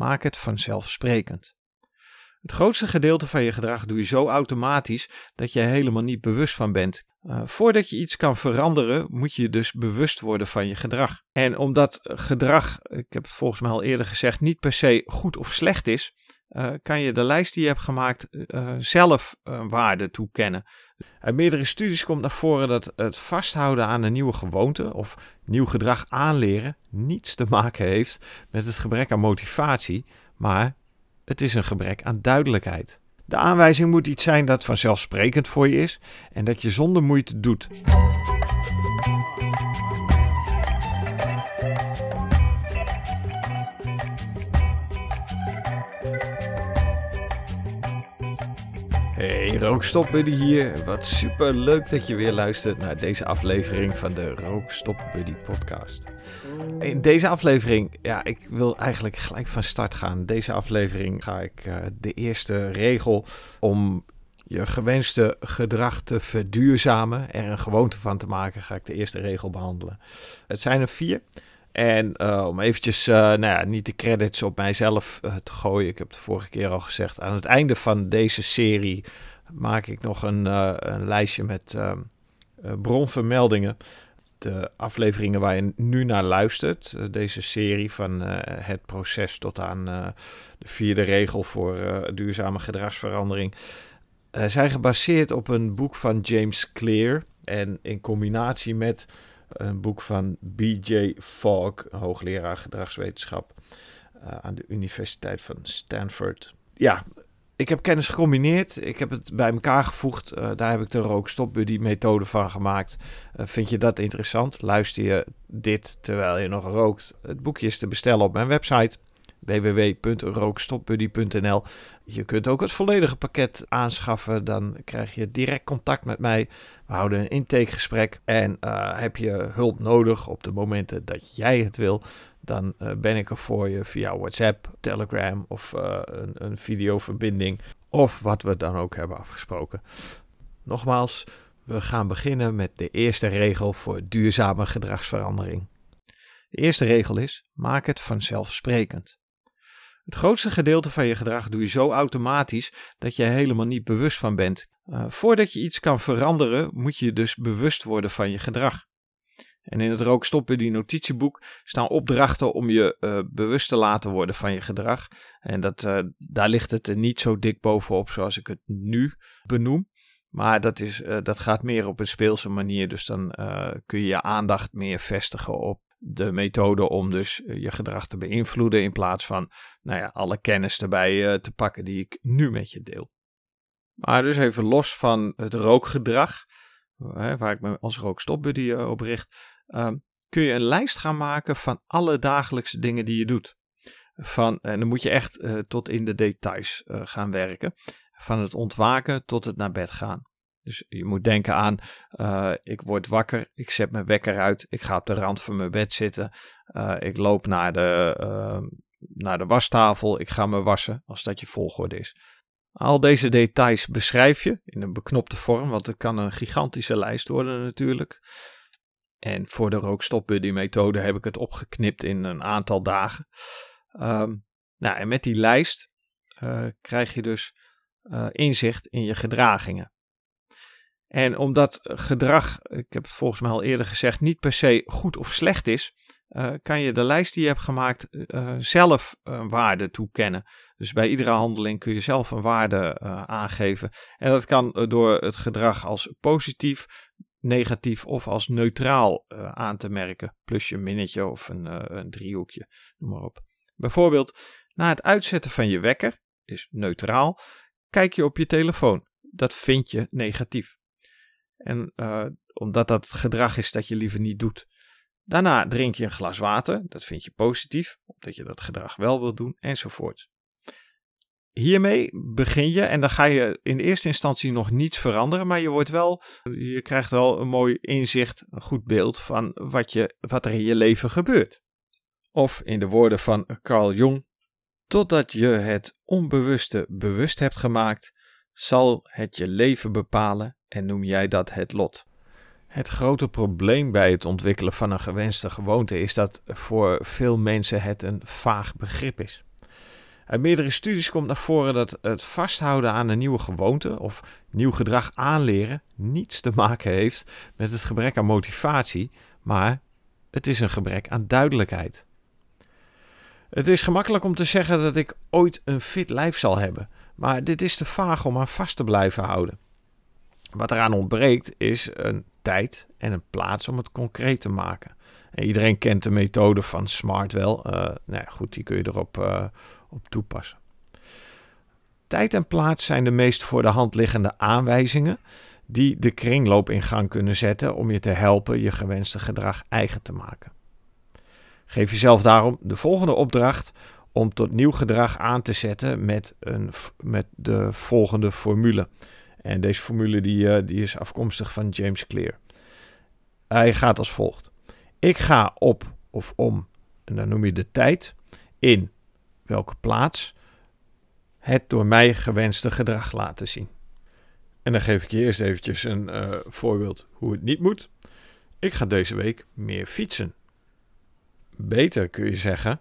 maak het vanzelfsprekend. Het grootste gedeelte van je gedrag doe je zo automatisch dat je er helemaal niet bewust van bent. Uh, voordat je iets kan veranderen, moet je dus bewust worden van je gedrag. En omdat gedrag, ik heb het volgens mij al eerder gezegd, niet per se goed of slecht is, uh, kan je de lijst die je hebt gemaakt uh, zelf een waarde toekennen. Uit meerdere studies komt naar voren dat het vasthouden aan een nieuwe gewoonte of nieuw gedrag aanleren niets te maken heeft met het gebrek aan motivatie, maar het is een gebrek aan duidelijkheid. De aanwijzing moet iets zijn dat vanzelfsprekend voor je is en dat je zonder moeite doet. Hey, Rookstop Buddy hier. Wat super leuk dat je weer luistert naar deze aflevering van de Rookstop Buddy podcast. In deze aflevering, ja, ik wil eigenlijk gelijk van start gaan. Deze aflevering ga ik uh, de eerste regel om je gewenste gedrag te verduurzamen, er een gewoonte van te maken, ga ik de eerste regel behandelen. Het zijn er vier. En uh, om eventjes, uh, nou ja, niet de credits op mijzelf uh, te gooien. Ik heb de vorige keer al gezegd. Aan het einde van deze serie maak ik nog een, een lijstje met bronvermeldingen de afleveringen waar je nu naar luistert, eh, deze serie van het proces tot aan de vierde regel voor duurzame gedragsverandering, zijn gebaseerd op een boek van James Clear en in combinatie met een boek van B.J. Fogg, hoogleraar gedragswetenschap aan de Universiteit van Stanford. Ja, ik heb kennis gecombineerd. Ik heb het bij elkaar gevoegd. Uh, daar heb ik de rookstop buddy methode van gemaakt. Uh, vind je dat interessant? Luister je dit terwijl je nog rookt? Het boekje is te bestellen op mijn website www.rookstopbuddy.nl. Je kunt ook het volledige pakket aanschaffen. Dan krijg je direct contact met mij. We houden een intakegesprek. En uh, heb je hulp nodig op de momenten dat jij het wil, dan uh, ben ik er voor je via WhatsApp, Telegram of uh, een, een videoverbinding. Of wat we dan ook hebben afgesproken. Nogmaals, we gaan beginnen met de eerste regel voor duurzame gedragsverandering. De eerste regel is: maak het vanzelfsprekend. Het grootste gedeelte van je gedrag doe je zo automatisch dat je helemaal niet bewust van bent. Uh, voordat je iets kan veranderen, moet je dus bewust worden van je gedrag. En in het rookstoppen die notitieboek staan opdrachten om je uh, bewust te laten worden van je gedrag. En dat, uh, daar ligt het er niet zo dik bovenop zoals ik het nu benoem. Maar dat, is, dat gaat meer op een speelse manier. Dus dan kun je je aandacht meer vestigen op de methode om dus je gedrag te beïnvloeden. In plaats van nou ja, alle kennis erbij te pakken die ik nu met je deel. Maar dus even los van het rookgedrag waar ik me als rookstopbuddy op richt, ehm, kun je een lijst gaan maken van alle dagelijkse dingen die je doet. Van, en dan moet je echt tot in de details gaan werken. Van het ontwaken tot het naar bed gaan. Dus je moet denken aan, uh, ik word wakker, ik zet mijn wekker uit, ik ga op de rand van mijn bed zitten, ik loop naar de, ehm, naar de wastafel, ik ga me wassen, als dat je volgorde is. Al deze details beschrijf je in een beknopte vorm, want het kan een gigantische lijst worden natuurlijk. En voor de rookstopbuddy methode heb ik het opgeknipt in een aantal dagen. Um, nou, en met die lijst uh, krijg je dus uh, inzicht in je gedragingen. En omdat gedrag, ik heb het volgens mij al eerder gezegd, niet per se goed of slecht is, uh, kan je de lijst die je hebt gemaakt uh, zelf een waarde toekennen. Dus bij iedere handeling kun je zelf een waarde aangeven. En dat kan door het gedrag als positief, negatief of als neutraal aan te merken. Plusje, minnetje of een, een driehoekje, noem maar op. Bijvoorbeeld, na het uitzetten van je wekker, is neutraal, kijk je op je telefoon. Dat vind je negatief. En omdat dat gedrag is dat je liever niet doet. Daarna drink je een glas water, dat vind je positief, omdat je dat gedrag wel wil doen, enzovoort. Hiermee begin je en dan ga je in eerste instantie nog niets veranderen, maar je, wordt wel, je krijgt wel een mooi inzicht, een goed beeld van wat, je, wat er in je leven gebeurt. Of in de woorden van Carl Jung, totdat je het onbewuste bewust hebt gemaakt, zal het je leven bepalen en noem jij dat het lot. Het grote probleem bij het ontwikkelen van een gewenste gewoonte is dat voor veel mensen het een vaag begrip is. Uit meerdere studies komt naar voren dat het vasthouden aan een nieuwe gewoonte of nieuw gedrag aanleren niets te maken heeft met het gebrek aan motivatie, maar het is een gebrek aan duidelijkheid. Het is gemakkelijk om te zeggen dat ik ooit een fit lijf zal hebben, maar dit is te vaag om aan vast te blijven houden. Wat eraan ontbreekt is een tijd en een plaats om het concreet te maken. En iedereen kent de methode van SMART wel. Uh, nou ja, goed, die kun je erop uh, op toepassen. Tijd en plaats zijn de meest voor de hand liggende aanwijzingen die de kringloop in gang kunnen zetten om je te helpen je gewenste gedrag eigen te maken. Geef jezelf daarom de volgende opdracht om tot nieuw gedrag aan te zetten met, een, met de volgende formule. En deze formule die, uh, die is afkomstig van James Clear. Hij gaat als volgt. Ik ga op of om, en dan noem je de tijd, in welke plaats het door mij gewenste gedrag laten zien. En dan geef ik je eerst eventjes een uh, voorbeeld hoe het niet moet. Ik ga deze week meer fietsen. Beter kun je zeggen,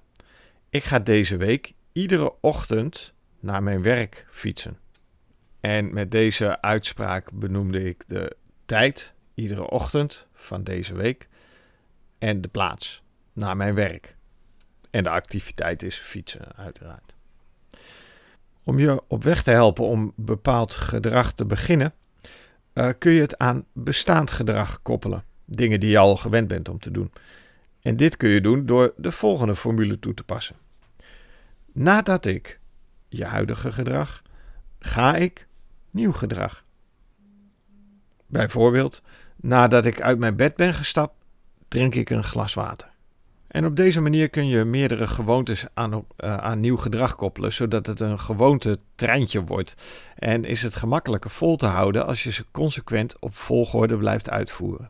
ik ga deze week iedere ochtend naar mijn werk fietsen. En met deze uitspraak benoemde ik de tijd, iedere ochtend van deze week, en de plaats naar mijn werk. En de activiteit is fietsen, uiteraard. Om je op weg te helpen om bepaald gedrag te beginnen, uh, kun je het aan bestaand gedrag koppelen. Dingen die je al gewend bent om te doen. En dit kun je doen door de volgende formule toe te passen. Nadat ik je huidige gedrag, ga ik nieuw gedrag. Bijvoorbeeld, nadat ik uit mijn bed ben gestapt, drink ik een glas water. En op deze manier kun je meerdere gewoontes aan, uh, aan nieuw gedrag koppelen, zodat het een gewoonte treintje wordt. En is het gemakkelijker vol te houden als je ze consequent op volgorde blijft uitvoeren.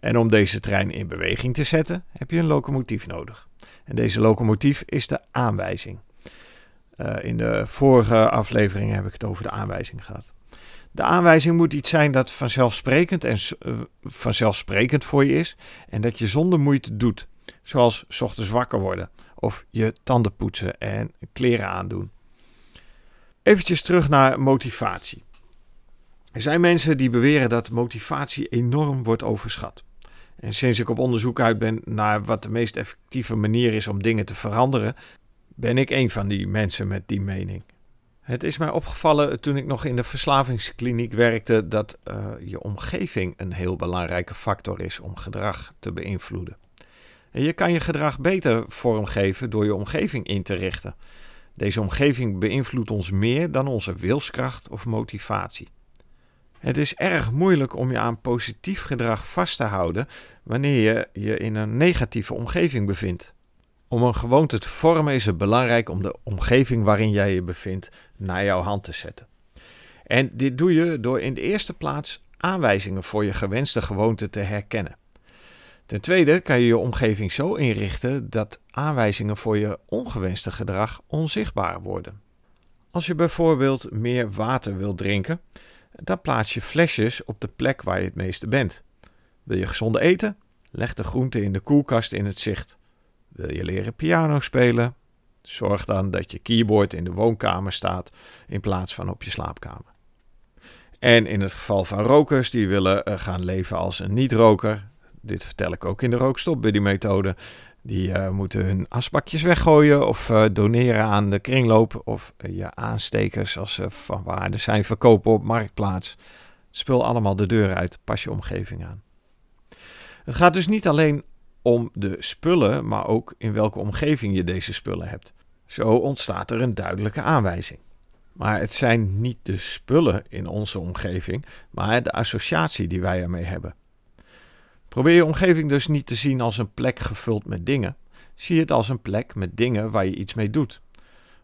En om deze trein in beweging te zetten, heb je een locomotief nodig. En deze locomotief is de aanwijzing. Uh, in de vorige aflevering heb ik het over de aanwijzing gehad. De aanwijzing moet iets zijn dat vanzelfsprekend en uh, vanzelfsprekend voor je is en dat je zonder moeite doet. Zoals s ochtends wakker worden of je tanden poetsen en kleren aandoen. Eventjes terug naar motivatie. Er zijn mensen die beweren dat motivatie enorm wordt overschat. En sinds ik op onderzoek uit ben naar wat de meest effectieve manier is om dingen te veranderen, ben ik een van die mensen met die mening. Het is mij opgevallen toen ik nog in de verslavingskliniek werkte dat uh, je omgeving een heel belangrijke factor is om gedrag te beïnvloeden. En je kan je gedrag beter vormgeven door je omgeving in te richten. Deze omgeving beïnvloedt ons meer dan onze wilskracht of motivatie. Het is erg moeilijk om je aan positief gedrag vast te houden wanneer je je in een negatieve omgeving bevindt. Om een gewoonte te vormen is het belangrijk om de omgeving waarin jij je bevindt naar jouw hand te zetten. En dit doe je door in de eerste plaats aanwijzingen voor je gewenste gewoonte te herkennen. Ten tweede kan je je omgeving zo inrichten dat aanwijzingen voor je ongewenste gedrag onzichtbaar worden. Als je bijvoorbeeld meer water wilt drinken, dan plaats je flesjes op de plek waar je het meeste bent. Wil je gezonde eten? Leg de groenten in de koelkast in het zicht. Wil je leren piano spelen? Zorg dan dat je keyboard in de woonkamer staat in plaats van op je slaapkamer. En in het geval van rokers die willen eh, gaan leven als een niet-roker, dit vertel ik ook in de rookstop buddy methode, die uh, moeten hun asbakjes weggooien of uh, doneren aan de kringloop of je aanstekers als ze van waarde zijn verkopen op marktplaats. Spul allemaal de deur uit, pas je omgeving aan. Het gaat dus niet alleen om de spullen, maar ook in welke omgeving je deze spullen hebt. Zo ontstaat er een duidelijke aanwijzing. Maar het zijn niet de spullen in onze omgeving, maar de associatie die wij ermee hebben. Probeer je omgeving dus niet te zien als een plek gevuld met dingen. Zie het als een plek met dingen waar je iets mee doet.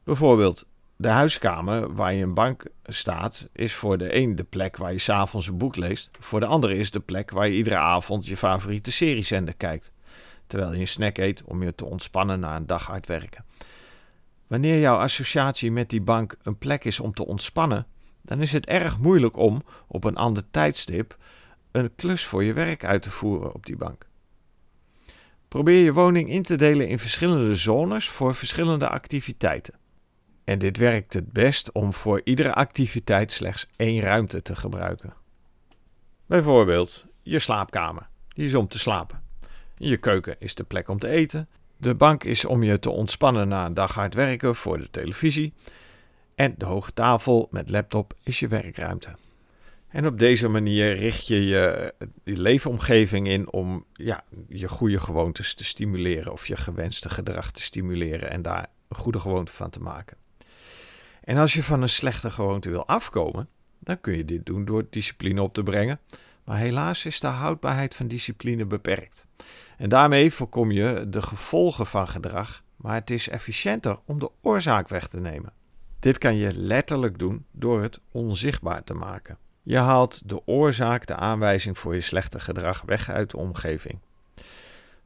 Bijvoorbeeld, de huiskamer waar je een bank staat, is voor de een de plek waar je s'avonds een boek leest. Voor de andere is de plek waar je iedere avond je favoriete seriezender kijkt. Terwijl je een snack eet om je te ontspannen na een dag hard werken. Wanneer jouw associatie met die bank een plek is om te ontspannen, dan is het erg moeilijk om op een ander tijdstip een klus voor je werk uit te voeren op die bank. Probeer je woning in te delen in verschillende zones voor verschillende activiteiten. En dit werkt het best om voor iedere activiteit slechts één ruimte te gebruiken. Bijvoorbeeld je slaapkamer, die is om te slapen. Je keuken is de plek om te eten. De bank is om je te ontspannen na een dag hard werken voor de televisie. En de hoge tafel met laptop is je werkruimte. En op deze manier richt je je, leefomgeving in om ja, je goede gewoontes te stimuleren of je gewenste gedrag te stimuleren en daar een goede gewoonte van te maken. En als je van een slechte gewoonte wil afkomen, dan kun je dit doen door discipline op te brengen. Maar helaas is de houdbaarheid van discipline beperkt. En daarmee voorkom je de gevolgen van gedrag, maar het is efficiënter om de oorzaak weg te nemen. Dit kan je letterlijk doen door het onzichtbaar te maken. Je haalt de oorzaak, de aanwijzing voor je slechte gedrag weg uit de omgeving.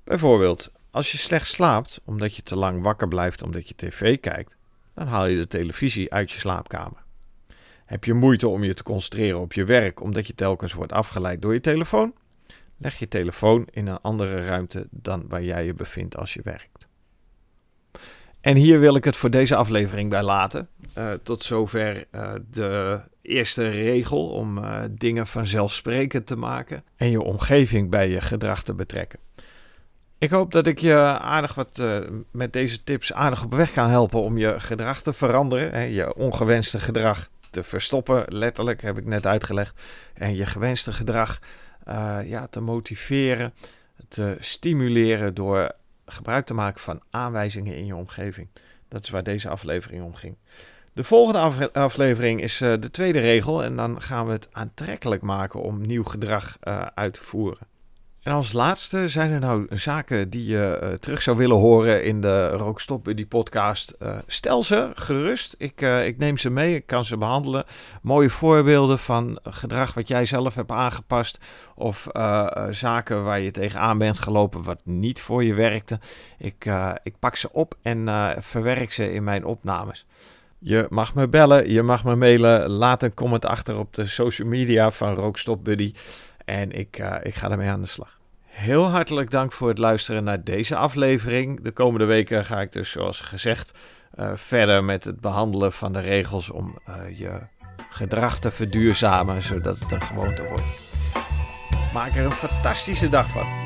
Bijvoorbeeld, als je slecht slaapt omdat je te lang wakker blijft omdat je tv kijkt, dan haal je de televisie uit je slaapkamer. Heb je moeite om je te concentreren op je werk omdat je telkens wordt afgeleid door je telefoon? Leg je telefoon in een andere ruimte dan waar jij je bevindt als je werkt. En hier wil ik het voor deze aflevering bij laten. Uh, tot zover uh, de eerste regel om uh, dingen vanzelfsprekend te maken en je omgeving bij je gedrag te betrekken. Ik hoop dat ik je aardig wat met deze tips aardig op weg kan helpen om je gedrag te veranderen, hè, je ongewenste gedrag te verstoppen, letterlijk heb ik net uitgelegd, en je gewenste gedrag ja, te motiveren, te stimuleren door gebruik te maken van aanwijzingen in je omgeving. Dat is waar deze aflevering om ging. De volgende aflevering is uh, de tweede regel en dan gaan we het aantrekkelijk maken om nieuw gedrag uh, uit te voeren. En als laatste zijn er nou zaken die je uh, terug zou willen horen in de Rookstop Buddy podcast. stel ze gerust. Ik, ik neem ze mee, ik kan ze behandelen. Mooie voorbeelden van gedrag wat jij zelf hebt aangepast. Of zaken waar je tegenaan bent gelopen wat niet voor je werkte. Ik, ik pak ze op en verwerk ze in mijn opnames. Je mag me bellen, je mag me mailen. Laat een comment achter op de social media van Rookstop Buddy. En ik, uh, ik ga ermee aan de slag. Heel hartelijk dank voor het luisteren naar deze aflevering. De komende weken ga ik dus, zoals gezegd, uh, verder met het behandelen van de regels om uh, je gedrag te verduurzamen, zodat het een gewoonte wordt. Maak er een fantastische dag van.